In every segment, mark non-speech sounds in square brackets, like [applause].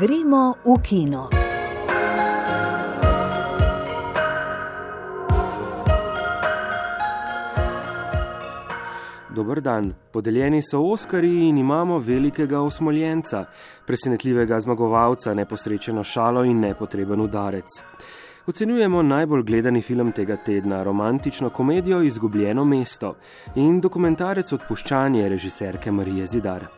Gremo v kino. Dober dan. Podeljeni so Oskari in imamo velikega osmoljenca, presenetljivega zmagovalca, neposrečeno šalo in nepotreben udarec. Ocenjujemo najbolj gledani film tega tedna, romantično komedijo Izgubljeno mesto in dokumentarec Odpuščanje režiserke Marije Zidar.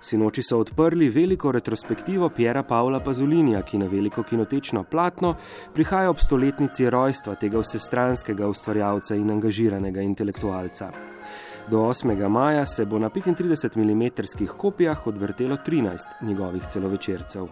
Sinoči so odprli veliko retrospektivo Piera Pavla Pazolinija, ki na veliko kinotečno platno prihaja ob stoletnici rojstva tega vsestranskega ustvarjalca in angažiranega intelektualca. Do 8. maja se bo na 35 mm kopijah odvrtelo 13 njegovih celovečercev.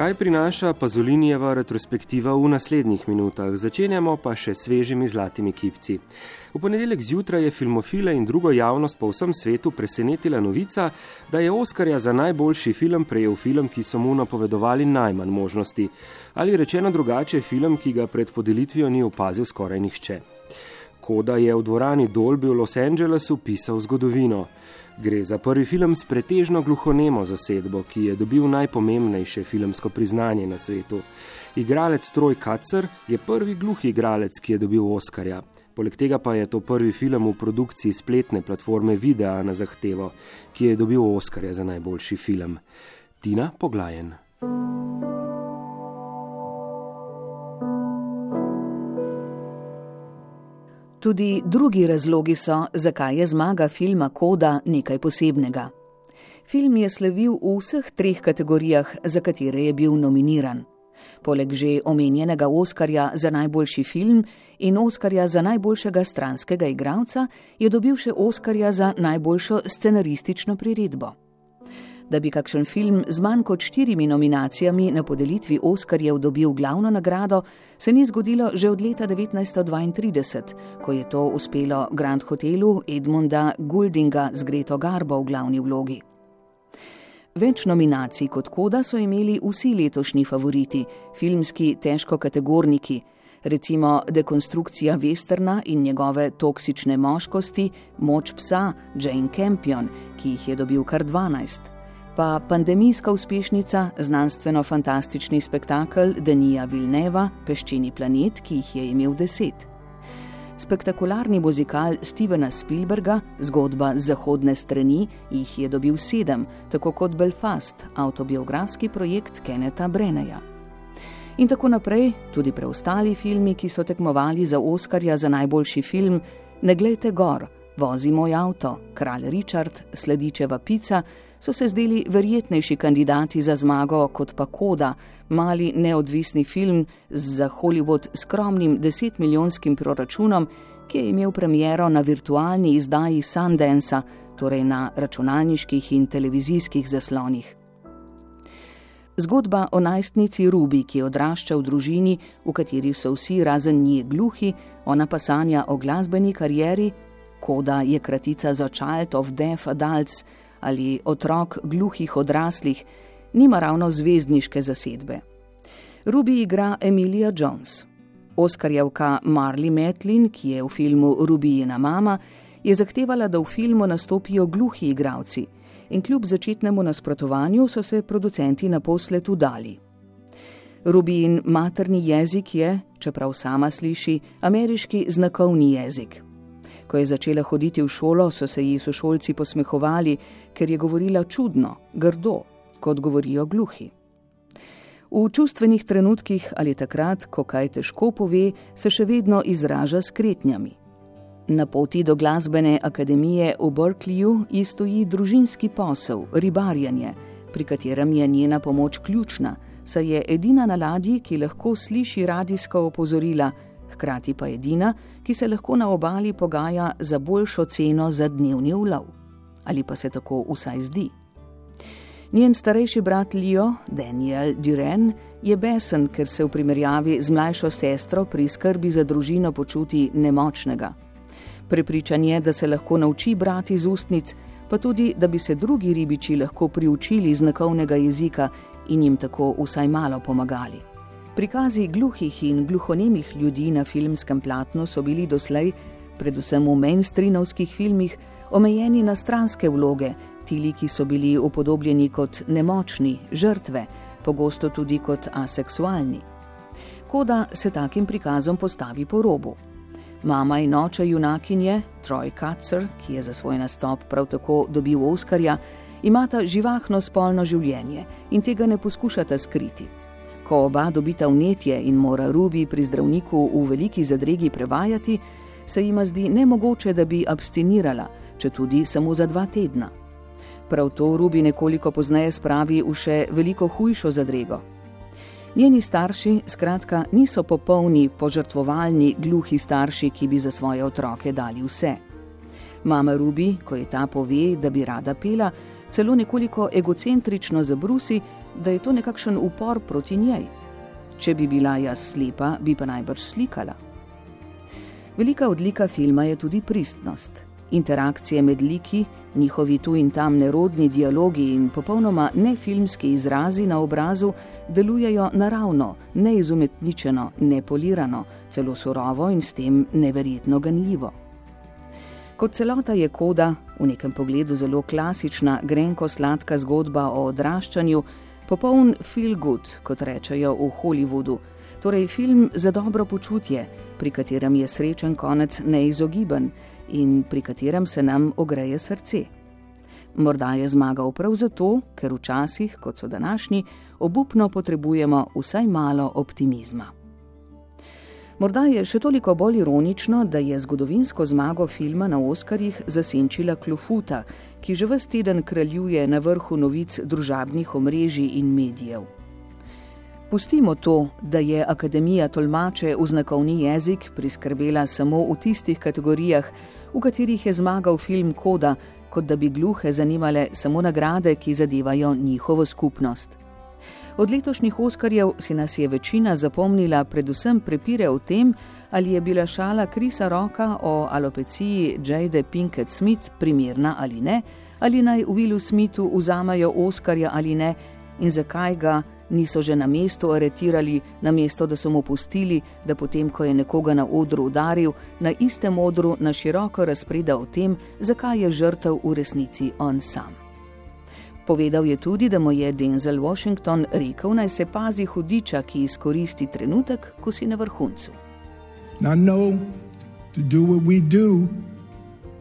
Kaj prinaša Pazolinijeva retrospektiva v naslednjih minutah? Začenjamo pa še svežimi zlatimi kipci. V ponedeljek zjutraj je filmofile in drugo javnost po vsem svetu presenetila novica, da je Oskarja za najboljši film prejel film, ki so mu napovedovali najmanj možnosti. Ali rečeno drugače, film, ki ga pred podelitvijo ni opazil skoraj nihče. Koda je v dvorani Dolby v Los Angelesu pisal zgodovino. Gre za prvi film s pretežno gluhonemo zasedbo, ki je dobil najpomembnejše filmsko priznanje na svetu. Igralec Troj Kacer je prvi gluhi igralec, ki je dobil Oskarja. Poleg tega pa je to prvi film v produkciji spletne platforme Videa na zahtevo, ki je dobil Oskarja za najboljši film. Tina Poglajen. Tudi drugi razlogi so, zakaj je zmaga filma Koda nekaj posebnega. Film je slavil v vseh treh kategorijah, za katere je bil nominiran. Poleg že omenjenega Oskarja za najboljši film in Oskarja za najboljšega stranskega igralca, je dobil še Oskarja za najboljšo scenaristično priredbo da bi kakšen film z manj kot štirimi nominacijami na podelitvi Oskarjev dobil glavno nagrado, se ni zgodilo že od leta 1932, ko je to uspelo Grand Hotelu Edmunda Gouldinga z Greto Garbo v glavni vlogi. Več nominacij kot koda so imeli vsi letošnji favoriti, filmski težkokategorniki, recimo dekonstrukcija Westerna in njegove toksične moškosti, moč psa Jane Campion, ki jih je dobil kar 12 pa pandemijska uspešnica, znanstveno-fantastični spektakel Denija Vilneva, Peščeni planet, ki jih je imel deset. Spektakularni muzikal Stevena Spielberga, zgodba z zahodne strani, jih je dobil sedem, tako kot Belfast, autobiografski projekt Keneta Breneja. In tako naprej, tudi preostali filmi, ki so tekmovali za Oskarja za najboljši film, ne glejte gor, vozi moj avto, kralj Richard, sledičeva pica, so se zdeli verjetnejši kandidati za zmago kot pa Koda, mali neodvisni film z za Hollywood skromnim desetmilijonskim proračunom, ki je imel premiero na virtualni izdaji Sundansa, torej na računalniških in televizijskih zaslonih. Zgodba o najstnici Rubi, ki odrašča v družini, v kateri so vsi razen nje gluhi, ona pa sanja o glasbeni karieri, koda je kratica za Child of Deaf Adults, ali otrok gluhih odraslih, nima ravno zvezdniške zasedbe. Ruby igra Emilia Jones. Oskarjevka Marley Metlin, ki je v filmu Rubijina mama, je zahtevala, da v filmu nastopijo gluhi igravci in kljub začetnemu nasprotovanju so se producenti naposled udali. Rubijin materni jezik je, čeprav sama sliši, ameriški znakovni jezik. Ko je začela hoditi v šolo, so se ji sošolci posmehovali, ker je govorila čudno, grdo, kot govorijo gluhi. V čustvenih trenutkih ali takrat, ko kaj težko pove, se še vedno izraža s kretnjami. Na poti do glasbene akademije v Berkeleyju ji stoji družinski posel, ribarjanje, pri katerem je njena pomoč ključna, saj je edina na ladji, ki lahko sliši radijska opozorila, hkrati pa edina, ki se lahko na obali pogaja za boljšo ceno za dnevni ulov. Ali pa se tako vsaj zdi. Njen starejši brat Leo, Daniel Duren, je besen, ker se v primerjavi z mlajšo sestro pri skrbi za družino počuti nemočnega. Prepričan je, da se lahko nauči brati z ustnic, pa tudi, da bi se drugi ribiči lahko priučili znakovnega jezika in jim tako vsaj malo pomagali Prikazi gluhih in gluhonemih ljudi na filmskem platnu so bili doslej, predvsem v mainstreamovskih filmih, omejeni na stranske vloge, tili, ki so bili upodobljeni kot nemočni, žrtve, pogosto tudi kot aseksualni. Koda se takim prikazom postavi po robu. Mama in oče junakinje, Troy Katzer, ki je za svoj nastop prav tako dobil Oskarja, imata živahno spolno življenje in tega ne poskušata skriti. Ko oba dobita vnetje in mora Rubi pri zdravniku v veliki zadregi prevajati, se jima zdi nemogoče, da bi abstinirala, če tudi samo za dva tedna. Prav to Rubi nekoliko pozneje spravi v še veliko hujšo zadrego. Njeni starši, skratka, niso popolni, požrtvovalni, gluhi starši, ki bi za svoje otroke dali vse. Mama Rubi, ko je ta pove, da bi rada pela, celo nekoliko egocentrično zabrusi, da je to nekakšen upor proti njej. Če bi bila jaz slepa, bi pa najbrž slikala. Velika odlika filma je tudi pristnost. Interakcije med liki, njihovi tu in tam nerodni dialogi in popolnoma nefilmski izrazi na obrazu delujejo naravno, neizumetničeno, nepolirano, celo surovo in s tem neverjetno ganljivo. Kot celota je koda, v nekem pogledu zelo klasična, grenko-sladka zgodba o odraščanju, popoln feel good, kot rečejo v Hollywoodu, torej film za dobro počutje, pri katerem je srečen konec neizogiben in pri katerem se nam ogreje srce. Morda je zmagal prav zato, ker včasih, kot so današnji, obupno potrebujemo vsaj malo optimizma. Morda je še toliko bolj ironično, da je zgodovinsko zmago filma na Oskarjih zasenčila Klofuta, ki že vse teden kraljuje na vrhu novic družabnih omrežij in medijev. Pustimo to, da je Akademija tolmače v znakovni jezik priskrbela samo v tistih kategorijah, v katerih je zmagal film Koda, kot da bi gluhe zanimale samo nagrade, ki zadevajo njihovo skupnost. Od letošnjih Oskarjev si nas je večina zapomnila predvsem prepire o tem, ali je bila šala Krisa Roka o alopeciji Jade Pinkett Smith primerna ali ne, ali naj Willu Smithu vzamajo Oskarja ali ne in zakaj ga niso že na mestu aretirali, na mesto, da so mu pustili, da potem, ko je nekoga na odru udaril, na istem odru na široko razpreda o tem, zakaj je žrtev v resnici on sam. Povedal je tudi, da mu je Denzel Washington rekel, naj se pazi hudiča, ki izkoristi trenutek, ko si na vrhuncu. Now, no, to do what we do,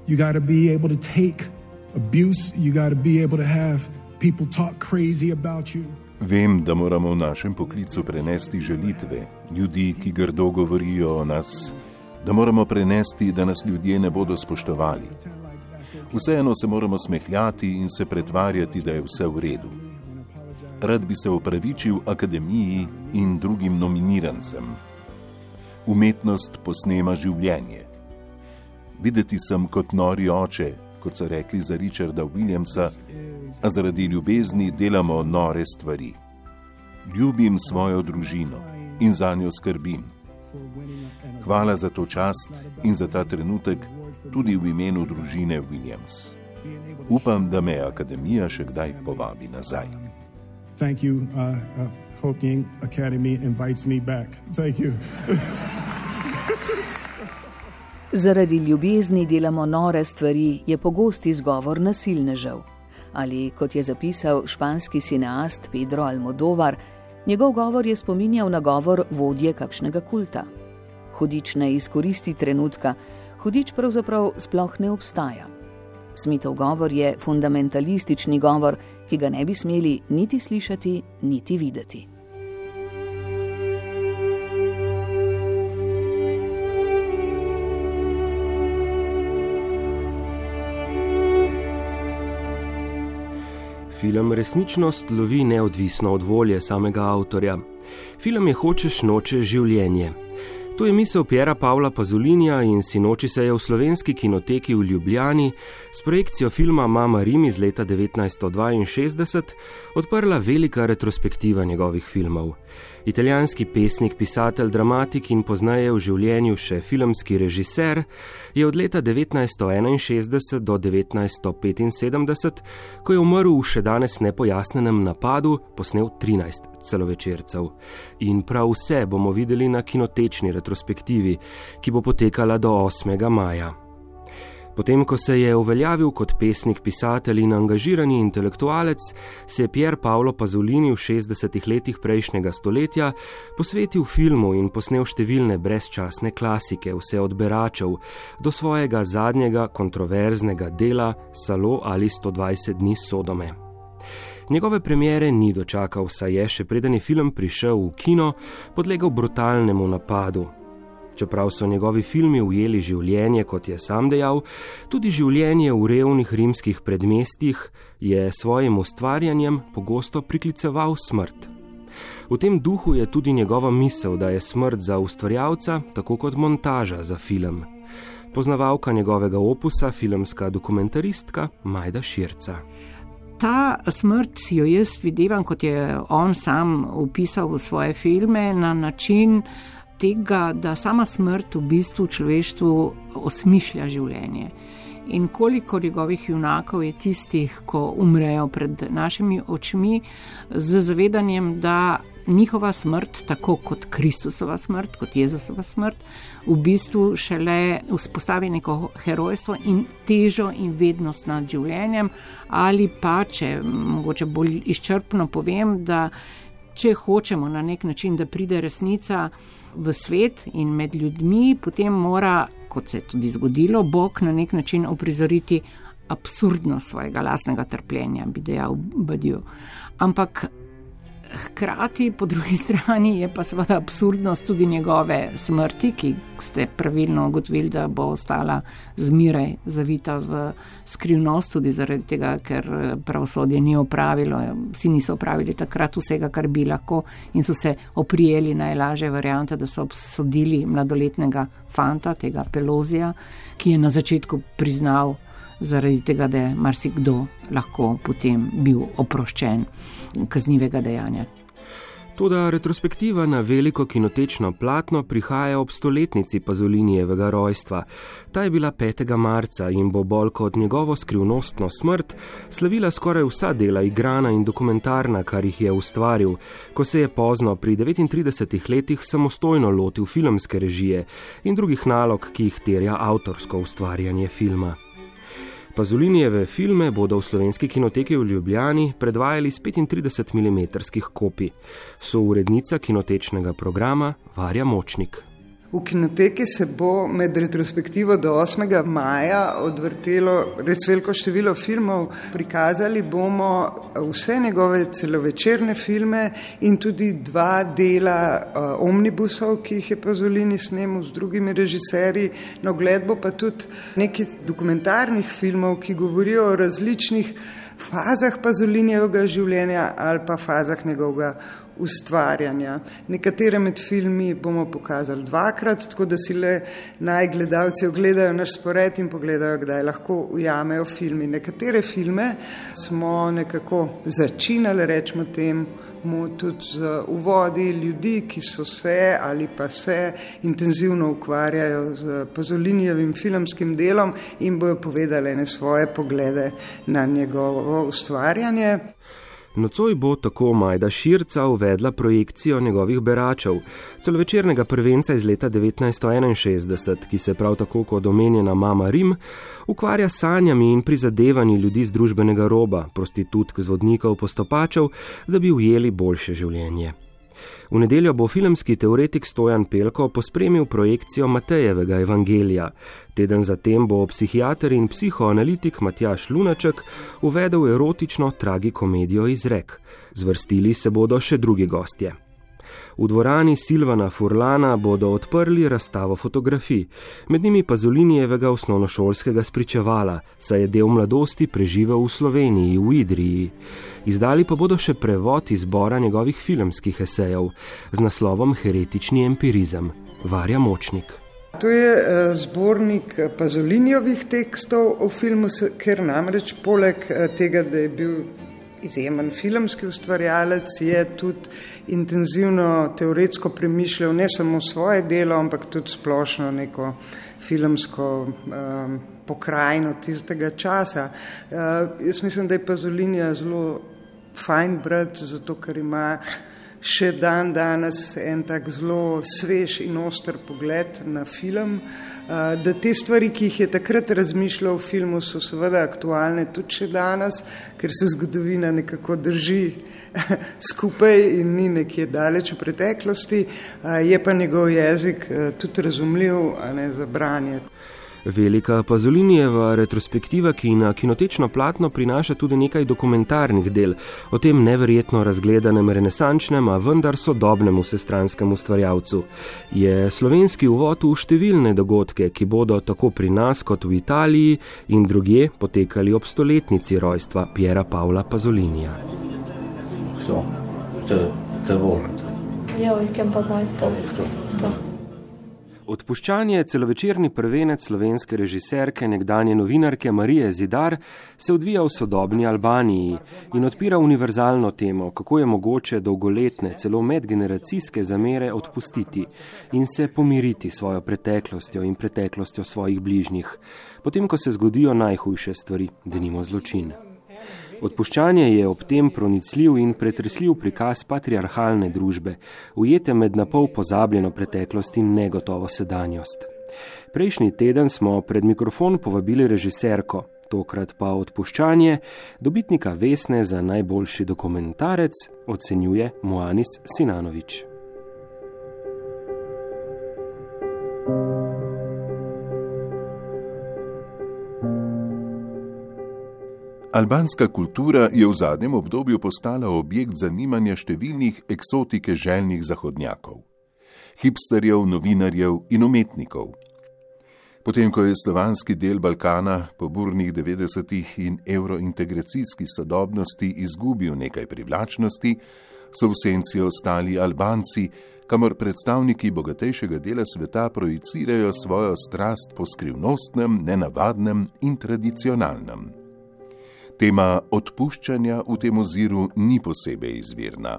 you got to be able to take abuse, you got to be able to have people talk crazy about you. Vem, da moramo v našem poklicu prenesti želitve, ljudi, ki grdo govorijo o nas, da moramo prenesti, da nas ljudje ne bodo spoštovali. Vseeno se moramo smehljati in se pretvarjati, da je vse v redu. Rad bi se opravičil akademiji in drugim nominirancem. Umetnost posnema življenje. Videti sem kot nori oče, kot so rekli za Richarda Williamsa, a zaradi ljubezni delamo nore stvari. Ljubim svojo družino in za njo skrbim. Hvala za to čast in za ta trenutek, tudi v imenu družine Williams. Upam, da me akademija še kdaj povabi nazaj. Thank you, uh, uh, hope the Academy invites me back. Thank you. [laughs] Zaradi ljubezni delamo nore stvari, je pogost izgovor nasilnežev. Ali kot je zapisal španski cineast Pedro Almodovar, njegov govor je spominjal na govor vodje kakšnega kulta. Hudič ne izkoristi trenutka, hudič pravzaprav sploh ne obstaja. Smitov govor je fundamentalistični govor, ki ga ne bi smeli niti slišati, niti videti. Film resničnost lovi neodvisno od volje samega avtorja. Film je hočeš noče življenje. To je misel Pjera Pavla Pazulinja in sinoči se je v slovenski kinoteki v Ljubljani s projekcijo filma Mama Rim iz leta 1962 odprla velika retrospektiva njegovih filmov. Italijanski pesnik, pisatelj, dramatik in poznaje v življenju še filmski režiser je od leta 1961 do 1975, ko je umrl v še danes nepojasnenem napadu, posnel 13 celovečercev. In prav vse bomo videli na kinotečni retrospektivi, ki bo potekala do 8. maja. Potem, ko se je uveljavil kot pesnik, pisatelj in angažirani intelektualec, se je Pier Paolo Pazolini v 60-ih letih prejšnjega stoletja posvetil filmu in posnel številne brezčasne klasike, vse od beračev do svojega zadnjega kontroverznega dela Salo ali 120 dni Sodome. Njegove premjere ni dočakal, saj je še preden je film prišel v kino, podlegal brutalnemu napadu, Čeprav so njegovi filmi ujeli življenje, kot je sam dejal, tudi življenje v revnih rimskih predmestjih je svojim ustvarjanjem pogosto prikliceval smrt. V tem duhu je tudi njegova misel, da je smrt za ustvarjalca tako kot montaža za film. Poznavalka njegovega opusa, filmska dokumentaristka Majda Širca. Ta smrt jo jaz vidim, kot je on sam opisal v svoje filme, na način, tega, da sama smrt v bistvu človeštvu osmišlja življenje. In koliko njegovih junakov je tistih, ko umrejo pred našimi očmi, z zavedanjem, da njihova smrt, tako kot Kristusova smrt, kot Jezusova smrt, v bistvu šele vzpostavi neko herojstvo in težo in vednost nad življenjem, ali pa, če mogoče bolj izčrpno povem, da če hočemo na nek način, da pride resnica v svet in med ljudmi, potem mora, kot se je tudi zgodilo, Bog na nek način oprizoriti absurdnost svojega lastnega trpljenja, bi dejal Badiu. Ampak hkrati, po drugi [laughs] strani, je pa seveda absurdnost tudi njegove smrti, ki ste pravilno ugotovili, da bo ostala zmeraj zavita v skrivnost, tudi zaradi tega, ker pravosodje ni opravilo, vsi niso opravili takrat vsega, kar bi lahko in so se oprijeli najlažje variante, da so obsodili mladoletnega fanta, tega Pelozija, ki je na začetku priznal, zaradi tega, da je marsikdo lahko potem bil oproščen kaznivega dejanja. Toda retrospektiva na veliko kinotečno platno prihaja ob stoletnici Pazolinijevega rojstva. Ta je bila 5. marca in bo bolj kot njegovo skrivnostno smrt slavila skoraj vsa dela igrana in dokumentarna, kar jih je ustvaril, ko se je pozno pri 39 letih samostojno lotil filmske režije in drugih nalog, ki jih terja avtorsko ustvarjanje filma. Pazolinijeve filme bodo v slovenski kinoteki v Ljubljani predvajali s 35 mm kopij. So urednica kinotečnega programa Varja Močnik. V kinoteki se bo med retrospektivo do 8. maja odvrtelo res veliko število filmov. Prikazali bomo vse njegove celovečerne filme in tudi dva dela uh, omnibusov, ki jih je Pazolini snemal z drugimi režiserji. Na ogled bo pa tudi nekaj dokumentarnih filmov, ki govorijo o različnih fazah Pazolinjevega življenja ali pa fazah njegovega ustvarjanja. Nekatere med filmi bomo pokazali dvakrat, tako da si le naj gledalci ogledajo naš spored in pogledajo, kdaj lahko ujamejo filmi. Nekatere filme smo nekako začinali, rečemo temu, tudi z uvodi ljudi, ki so se ali pa se intenzivno ukvarjajo z Pazolinjevim filmskim delom in bojo povedali ne svoje poglede na njegovo ustvarjanje. Nocoj bo tako Majda Širca uvedla projekcijo njegovih beračev, celovečernega prvenca iz leta 1961, ki se prav tako kot omenjena Mama Rim ukvarja s sanjami in prizadevanji ljudi z družbenega roba, prostitutk, zvodnikov, postopačev, da bi ujeli boljše življenje. V nedeljo bo filmski teoretik Stojan Pelko pospremil projekcijo Matejevega evangelija. Teden zatem bo psihiater in psihoanalitik Matjaš Lunaček uvedel erotično tragikomedijo Izrek. Zvrstili se bodo še drugi gostje. V dvorani Silvana Furlana bodo odprli razstavo fotografij, med njimi pa Zolinijevega osnovnošolskega spričevala, saj je del mladosti preživel v Sloveniji, v Idriji. Izdali pa bodo še prevod izbora njegovih filmskih esejev z naslovom Heretični empirizem. Varja Močnik. To je eh, zbornik Pazolinjovih tekstov v filmu, ker namreč poleg eh, tega, da je bil izjemen filmski ustvarjalec, je tudi intenzivno teoretsko premišljal ne samo svoje delo, ampak tudi splošno neko filmsko um, pokrajino tistega časa. Uh, jaz mislim, da je Pazolinija zelo fajn brat, zato ker ima še dan danes en tak zelo svež in oster pogled na film. Da te stvari, ki jih je takrat razmišljal v filmu, so seveda aktualne tudi še danes, ker se zgodovina nekako drži [laughs] skupaj in ni nekje daleč v preteklosti, je pa njegov jezik tudi razumljiv, a ne za branje. Velika Pazolinijeva retrospektiva, ki na kinotečno platno prinaša tudi nekaj dokumentarnih del o tem neverjetno razgledanem renesančnem, a vendar sodobnem vsestranskem ustvarjalcu, je slovenski uvod v številne dogodke, ki bodo tako pri nas kot v Italiji in drugje potekali ob stoletnici rojstva Piera Pavla Pazolinija. So, to, to jo, ich kann pa to. Odpuščanje celovečerni prvenec slovenske režiserke, nekdanje novinarke Marije Zidar, se odvija v sodobni Albaniji in odpira univerzalno temo, kako je mogoče dolgoletne, celo medgeneracijske zamere odpustiti in se pomiriti svojo preteklostjo in preteklostjo svojih bližnjih, potem ko se zgodijo najhujše stvari, denimo zločin. Odpuščanje je ob tem pronicljiv in pretresljiv prikaz patriarhalne družbe, ujete med napol pozabljeno preteklost in negotovo sedanjost. Prejšnji teden smo pred mikrofon povabili režiserko, tokrat pa odpuščanje, dobitnika Vesne za najboljši dokumentarec, ocenjuje Moanis Sinanovič. Albanska kultura je v zadnjem obdobju postala objekt zanimanja številnih eksotike željnih zahodnjakov, hipsterjev, novinarjev in umetnikov. Potem, ko je slovanski del Balkana po burnih 90-ih in eurointegracijski sodobnosti izgubil nekaj privlačnosti, so v senci ostali Albanci, kamor predstavniki bogatejšega dela sveta projicirajo svojo strast po skrivnostnem, nenavadnem in tradicionalnem. Tema odpuščanja v tem oziru ni posebej izvirna.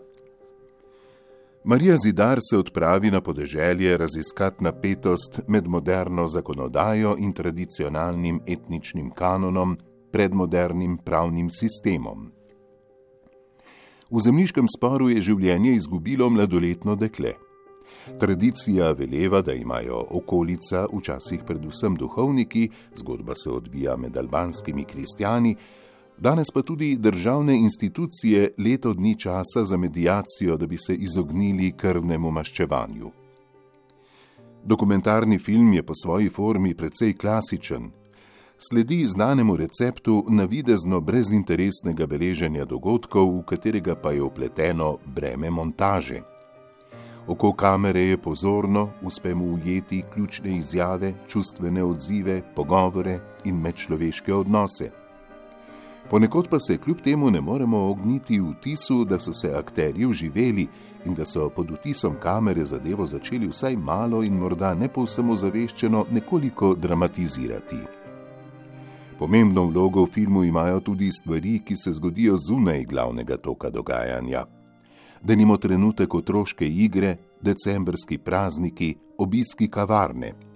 Marija Zidar se odpravi na podeželje raziskati napetost med moderno zakonodajo in tradicionalnim etničnim kanonom, predmodernim pravnim sistemom. V zemljiškem sporu je življenje izgubilo mladoletno dekle. Tradicija veleva, da imajo okolica, včasih predvsem duhovniki, zgodba se odvija med albanskimi kristijani, danes pa tudi državne institucije leto dni časa za medijacijo, da bi se izognili krvnemu maščevanju. Dokumentarni film je po svoji formi precej klasičen, sledi znanemu receptu navidezno brezinteresnega beleženja dogodkov, v katerega pa je upleteno breme montaže. Oko kamere je pozorno, uspemo ujeti ključne izjave, čustvene odzive, pogovore in medčloveške odnose. Ponekod pa se kljub temu ne moremo ogniti vtisu, da so se akterji uživeli in da so pod vtisom kamere zadevo začeli vsaj malo in morda ne povsem ozaveščeno nekoliko dramatizirati. Pomembno vlogo v filmu imajo tudi stvari, ki se zgodijo zunaj glavnega toka dogajanja. Denimo trenutek otroške igre, decembrski prazniki, obiski kavarne.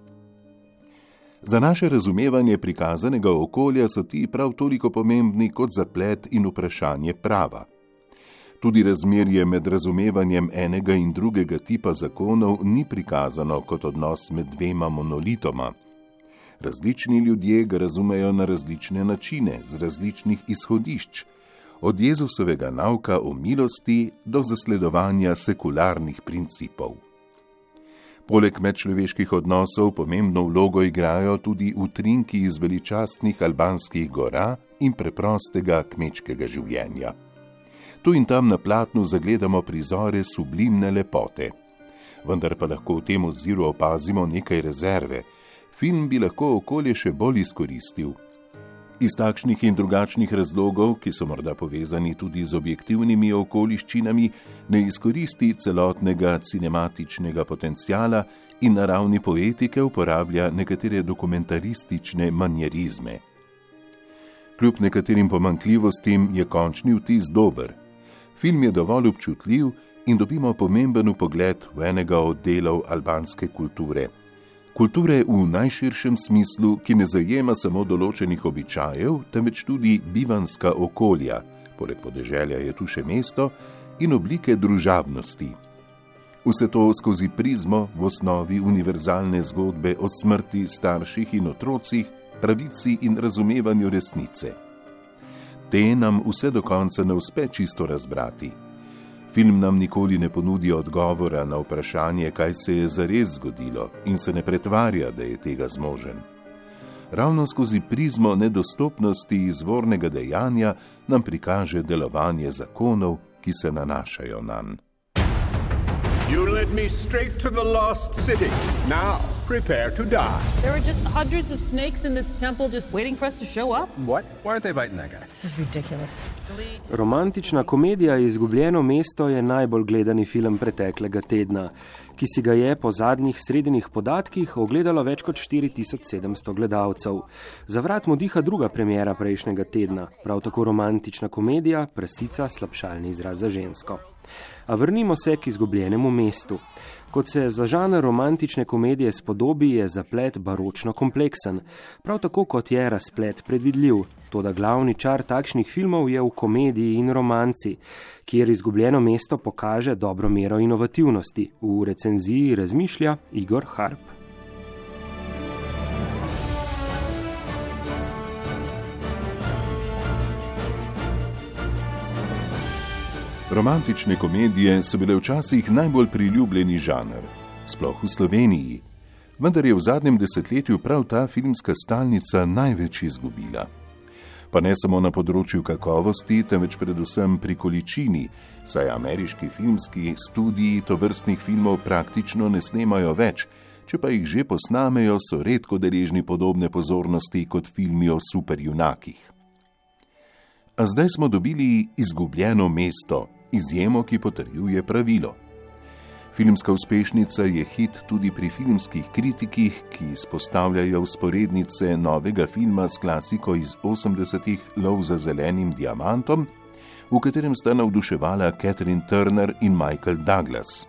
Za naše razumevanje prikazanega okolja so ti prav toliko pomembni kot zaplet in vprašanje prava. Tudi razmerje med razumevanjem enega in drugega tipa zakonov ni prikazano kot odnos med dvema monolitoma. Različni ljudje ga razumejo na različne načine, z različnih izhodišč, od Jezusovega nauka o milosti do zasledovanja sekularnih principov. Poleg medčloveških odnosov pomembno vlogo igrajo tudi utrinki iz veličastnih albanskih gora in preprostega kmečkega življenja. Tu in tam na platnu zagledamo prizore sublimne lepote. Vendar pa lahko v tem oziru opazimo nekaj rezerve. Film bi lahko okolje še bolj izkoristil, Iz takšnih in drugačnih razlogov, ki so morda povezani tudi z objektivnimi okoliščinami, ne izkoristi celotnega cinematičnega potencijala in na ravni poetike uporablja nekatere dokumentaristične manjerizme. Kljub nekaterim pomankljivostim je končni vtis dober. Film je dovolj občutljiv in dobimo pomemben pogled v enega od delov albanske kulture kulture v najširšem smislu, ki ne zajema samo določenih običajev, temveč tudi bivanska okolja, poleg podeželja je tu še mesto, in oblike družabnosti. Vse to skozi prizmo v osnovi univerzalne zgodbe o smrti starših in otrocih, pravici in razumevanju resnice. Te nam vse do konca ne uspe čisto razbrati. Film nam nikoli ne ponudi odgovora na vprašanje, kaj se je zares zgodilo, in se ne pretvarja, da je tega zmožen. Ravno skozi prizmo nedostopnosti izvornega dejanja nam prikaže delovanje zakonov, ki se nanašajo na njega. You led me straight to the lost city. Now, prepare to die. There are just hundreds of snakes in this temple just waiting for us to show up. What? Why aren't they biting that guy? This is ridiculous. Romantična komedija Izgubljeno mesto je najbolj gledani film preteklega tedna, ki si ga je po zadnjih srednjih podatkih ogledalo več kot 4700 gledalcev. Za vrat mu diha druga premjera prejšnjega tedna, prav tako romantična komedija Prasica slabšalni izraz za žensko. A vrnimo se k izgubljenemu mestu. Kot se za žanr romantične komedije spodobi, je zaplet baročno kompleksen, prav tako kot je razplet predvidljiv. Toda glavni čar takšnih filmov je v komediji in romanci, kjer izgubljeno mesto pokaže dobro mero inovativnosti. V recenziji razmišlja Igor Harp. Romantične komedije so bile včasih najbolj priljubljeni žanr, sploh v Sloveniji, vendar je v zadnjem desetletju prav ta filmska stalnica največ izgubila. Pa ne samo na področju kakovosti, temveč predvsem pri količini, saj ameriški filmski studiji to vrstnih filmov praktično ne snemajo več, če pa jih že posnamejo, so redko deležni podobne pozornosti kot filmi o superjunakih. A zdaj smo dobili izgubljeno mesto, izjemo, ki potrjuje pravilo. Filmska uspešnica je hit tudi pri filmskih kritikih, ki izpostavljajo usporednice novega filma s klasiko iz 80-ih Lov za zelenim diamantom, v katerem sta navduševala Catherine Turner in Michael Douglas.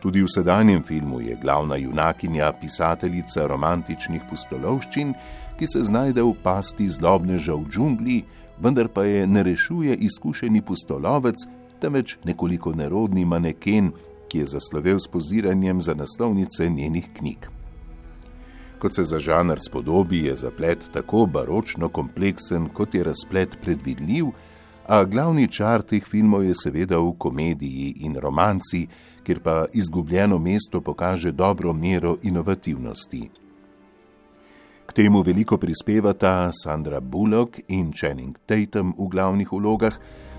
Tudi v sedanjem filmu je glavna junakinja pisateljica romantičnih pustolovščin, ki se znajde v pasti zlobneža v džungli, vendar pa je ne rešuje izkušeni pustolovec, temveč nekoliko nerodni maneken, ki je zaslovel s poziranjem za naslovnice njenih knjig. Kot se za žanr spodobi, je zaplet tako baročno kompleksen, kot je razplet predvidljiv, a glavni čar teh filmov je seveda v komediji in romanci, kjer pa izgubljeno mesto pokaže dobro mero inovativnosti. K temu veliko prispevata Sandra Bullock in Channing Tatum v glavnih vlogah,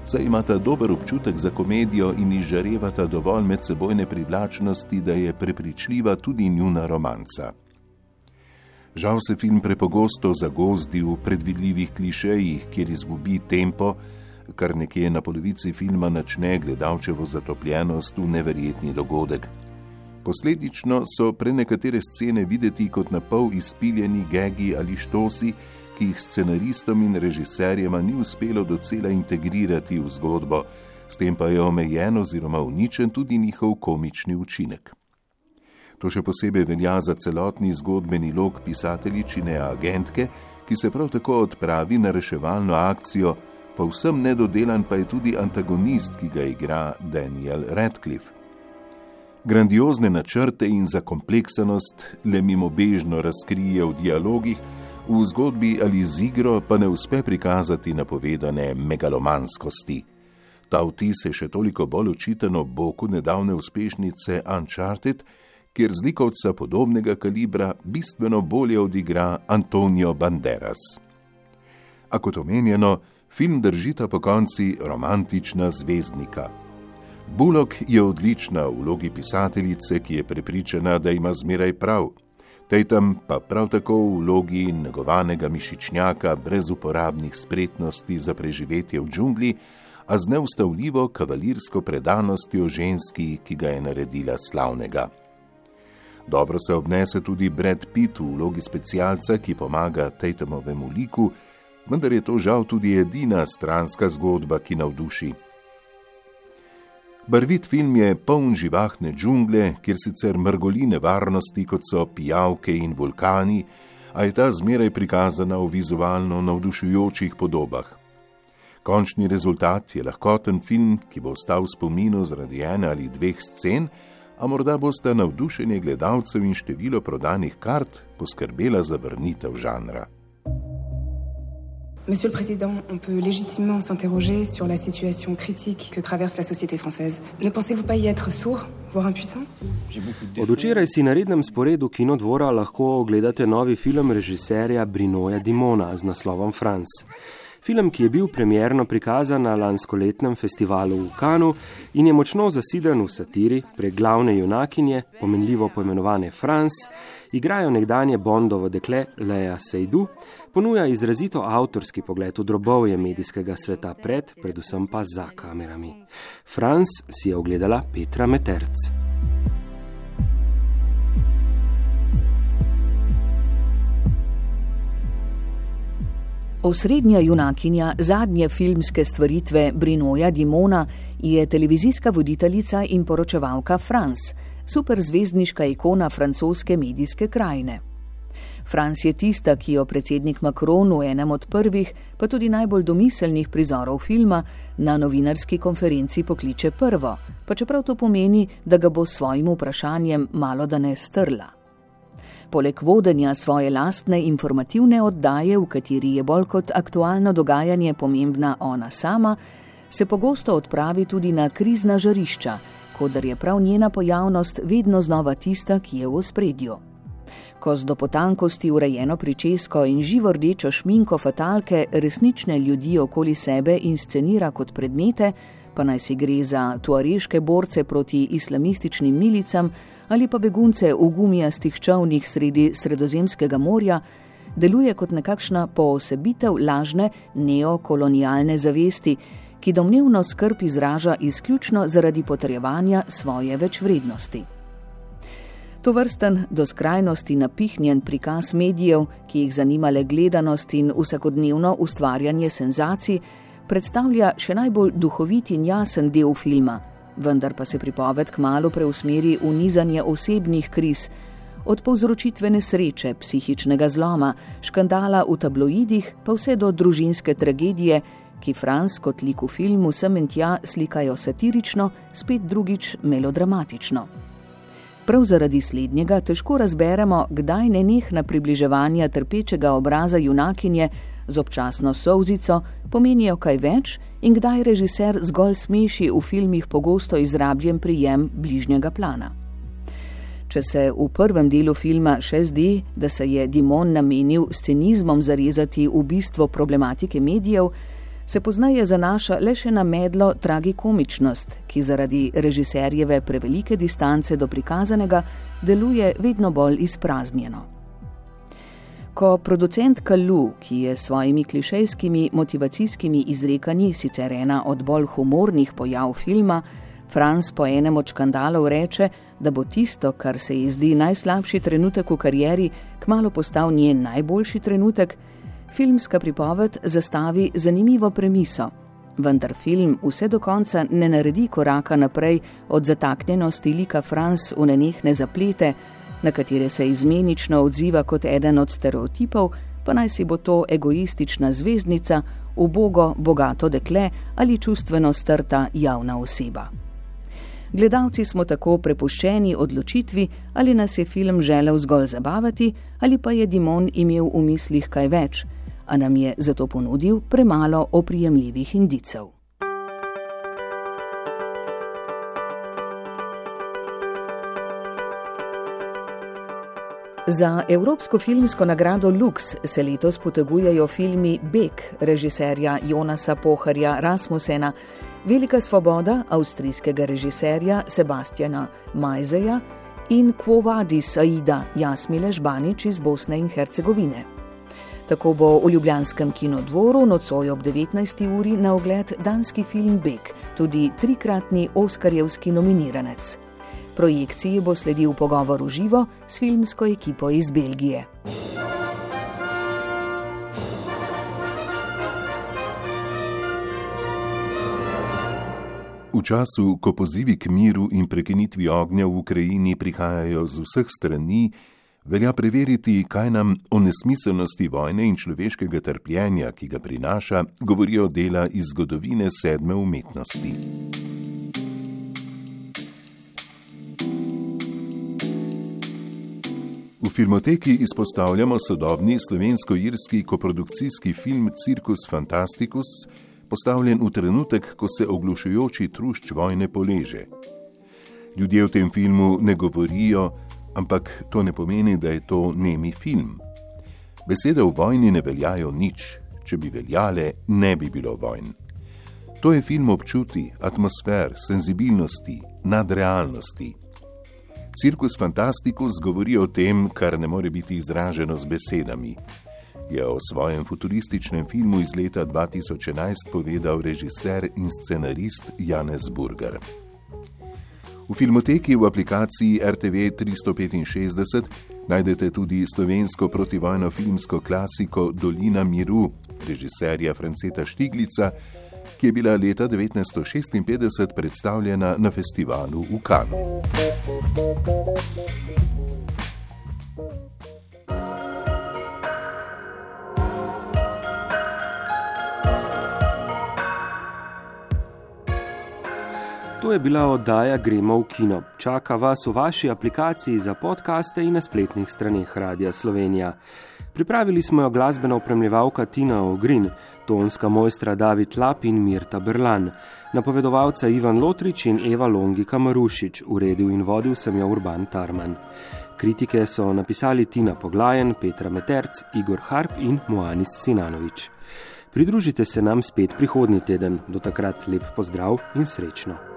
saj imata dober občutek za komedijo in izžarevata dovolj medsebojne privlačnosti, da je prepričljiva tudi njuna romanca. Žal se film prepogosto zagozdi v predvidljivih klišejih, kjer izgubi tempo, kar nekje na polovici filma načne gledalčevo zatopljenost v neverjetni dogodek. Posledično so prenekatere scene videti kot na pol izpiljeni gegi ali štosi, ki jih scenaristom in režiserjema ni uspelo docela integrirati v zgodbo, s tem pa je omejen oziroma uničen tudi njihov komični učinek. To še posebej velja za celotni zgodbeni lok pisateljičine agentke, ki se prav tako odpravi na reševalno akcijo, pa vsem nedodelan pa je tudi antagonist, ki ga igra Daniel Radcliffe. Grandiozne načrte in zakompleksanost le mimobežno razkrije v dialogih, v zgodbi ali z igro pa ne uspe prikazati napovedane megalomanskosti. Ta vtis je še toliko bolj očiten ob boku nedavne uspešnice Uncharted, kjer zlikovca podobnega kalibra bistveno bolje odigra Antonio Banderas. A kot omenjeno, film držita po konci romantična zvezdnika. Bullock je odlična v vlogi pisateljice, ki je prepričana, da ima zmeraj prav. Tatum pa prav tako v vlogi negovanega mišičnjaka brez uporabnih spretnosti za preživetje v džungli, a z neustavljivo kavalirsko predanostjo ženski, ki ga je naredila slavnega. Dobro se obnese tudi Brad Pitt v vlogi specialca, ki pomaga Tatumovemu liku, vendar je to žal tudi edina stranska zgodba, ki navduši. Barvit film je poln živahne džungle, kjer sicer mrgoli nevarnosti, kot so pijavke in vulkani, a je ta zmeraj prikazana v vizualno navdušujočih podobah. Končni rezultat je lahkoten film, ki bo ostal v spominu zaradi ene ali dveh scen, a morda boste navdušenje gledalcev in število prodanih kart poskrbela za vrnitev žanra. Monsieur le Président, on peut légitimement s'interroger sur la situation critique que traverse la société française. Ne pensez-vous pas y être sourd, voire impuissant? Od včeraj si na rednem sporedu Kinodvora lahko ogledate novi film režiserja Brinoja Dimona z naslovom France. Film, ki je bil premjerno prikazan na lanskoletnem festivalu v Kanu in je močno zasiden v satiri prek glavne junakinje, pomenljivo poimenovane France, igrajo nekdanje Bondovo dekle Leja Sejdu, ponuja izrazito avtorski pogled v drobovje medijskega sveta pred, predvsem pa za kamerami. France si je ogledala Petra Meterc. Osrednja junakinja zadnje filmske stvaritve Brinoja Dimona je televizijska voditeljica in poročevalka France, superzvezdniška ikona francoske medijske krajine. France je tista, ki jo predsednik Macron v enem od prvih, pa tudi najbolj domiselnih prizorov filma na novinarski konferenci pokliče prvo, pa čeprav to pomeni, da ga bo s svojim vprašanjem malo da ne strla. Poleg vodenja svoje lastne informativne oddaje, v kateri je bolj kot aktualno dogajanje pomembna ona sama, se pogosto odpravi tudi na krizna žarišča, kodar je prav njena pojavnost vedno znova tista, ki je v ospredju. Ko z do potankosti urejeno pričesko in živo rdečo šminko fatalke resnične ljudi okoli sebe inscenira kot predmete, pa naj si gre za tuareške borce proti islamističnim milicam ali pa begunce v gumijastih čovnih sredi Sredozemskega morja, deluje kot nekakšna poosebitev lažne neokolonialne zavesti, ki domnevno skrb izraža izključno zaradi potrjevanja svoje večvrednosti. To vrsten do skrajnosti napihnjen prikaz medijev, ki jih zanimale gledanost in vsakodnevno ustvarjanje senzacij, predstavlja še najbolj duhovit in jasen del filma, vendar pa se pripoved kmalo preusmeri v nizanje osebnih kriz, od povzročitve nesreče, psihičnega zloma, škandala v tabloidih, pa vse do družinske tragedije, ki Franz kot lik v filmu sem in tja slikajo satirično, spet drugič melodramatično. Prav zaradi slednjega težko razberemo, kdaj nenehna približevanja trpečega obraza junakinje z občasno solzico pomenijo kaj več in kdaj režiser zgolj smeši v filmih pogosto izrabljen prijem bližnjega plana. Če se v prvem delu filma še zdi, da se je Dimon namenil s cinizmom zarezati v bistvo problematike medijev, se poznaje zanaša le še na medlo tragikomičnost, ki zaradi režiserjeve prevelike distance do prikazanega deluje vedno bolj izpraznjeno. Ko producent Kalu, ki je s svojimi klišejskimi motivacijskimi izrekanji sicer ena od bolj humornih pojav filma, Franz po enem od škandalov reče, da bo tisto, kar se ji zdi najslabši trenutek v karieri, kmalo postal njen najboljši trenutek, filmska pripoved zastavi zanimivo premiso. Vendar film vse do konca ne naredi koraka naprej od zataknjenosti lika Franz v nenehne zaplete, na katere se izmenično odziva kot eden od stereotipov, pa naj si bo to egoistična zvezdnica, ubogo, bogato dekle ali čustveno strta javna oseba. Gledalci smo tako prepuščeni odločitvi, ali nas je film želel zgolj zabavati, ali pa je Dimon imel v mislih kaj več, a nam je zato ponudil premalo oprijemljivih indicev. Za Evropsko filmsko nagrado Lux se letos potegujejo filmi Bek režiserja Jonasa Poharja Rasmusena, Velika svoboda avstrijskega režiserja Sebastiana Majzeja in Quo Vadis Aida Jasmile Žbanič iz Bosne in Hercegovine. Tako bo v Ljubljanskem kinodvoru nocoj ob 19. uri na ogled danski film Bek, tudi trikratni Oskarjevski nominiranec. Projekciji bo sledil pogovor v živo s filmsko ekipo iz Belgije. V času, ko pozivi k miru in prekinitvi ognja v Ukrajini prihajajo z vseh strani, velja preveriti, kaj nam o nesmiselnosti vojne in človeškega trpljenja, ki ga prinaša, govorijo dela iz zgodovine sedme umetnosti. V filmoteki izpostavljamo sodobni slovensko-irski koprodukcijski film Circus Fantasticus, postavljen v trenutek, ko se oglušujoči trušč vojne poleže. Ljudje v tem filmu ne govorijo, ampak to ne pomeni, da je to nemi film. Besede v vojni ne veljajo nič, če bi veljale, ne bi bilo vojn. To je film občuti, atmosfer, senzibilnosti, nadrealnosti. Cirkus Fantasticus govori o tem, kar ne more biti izraženo z besedami. Je o svojem futurističnem filmu iz leta 2011 povedal režiser in scenarist Janez Burger. V filmoteki v aplikaciji RTV 365 najdete tudi slovensko protivojno filmsko klasiko Dolina miru režiserja Franceta Štiglica, ki je bila leta 1956 predstavljena na festivalu v Kanu. To je bila oddaja Gremo v kino. Čaka vas v vaši aplikaciji za podkaste in na spletnih straneh Radia Slovenija. Pripravili smo jo glasbena opremljevalka Tina Ogrin, tonska mojstra David Lap in Mirta Berlan, napovedovalca Ivan Lotrič in Eva Longi Kamarušič, uredil in vodil sem jo Urban Tarman. Kritike so napisali Tina Poglajen, Petra Meterc, Igor Harp in Moanis Sinanovič. Pridružite se nam spet prihodnji teden, do takrat lep pozdrav in srečno.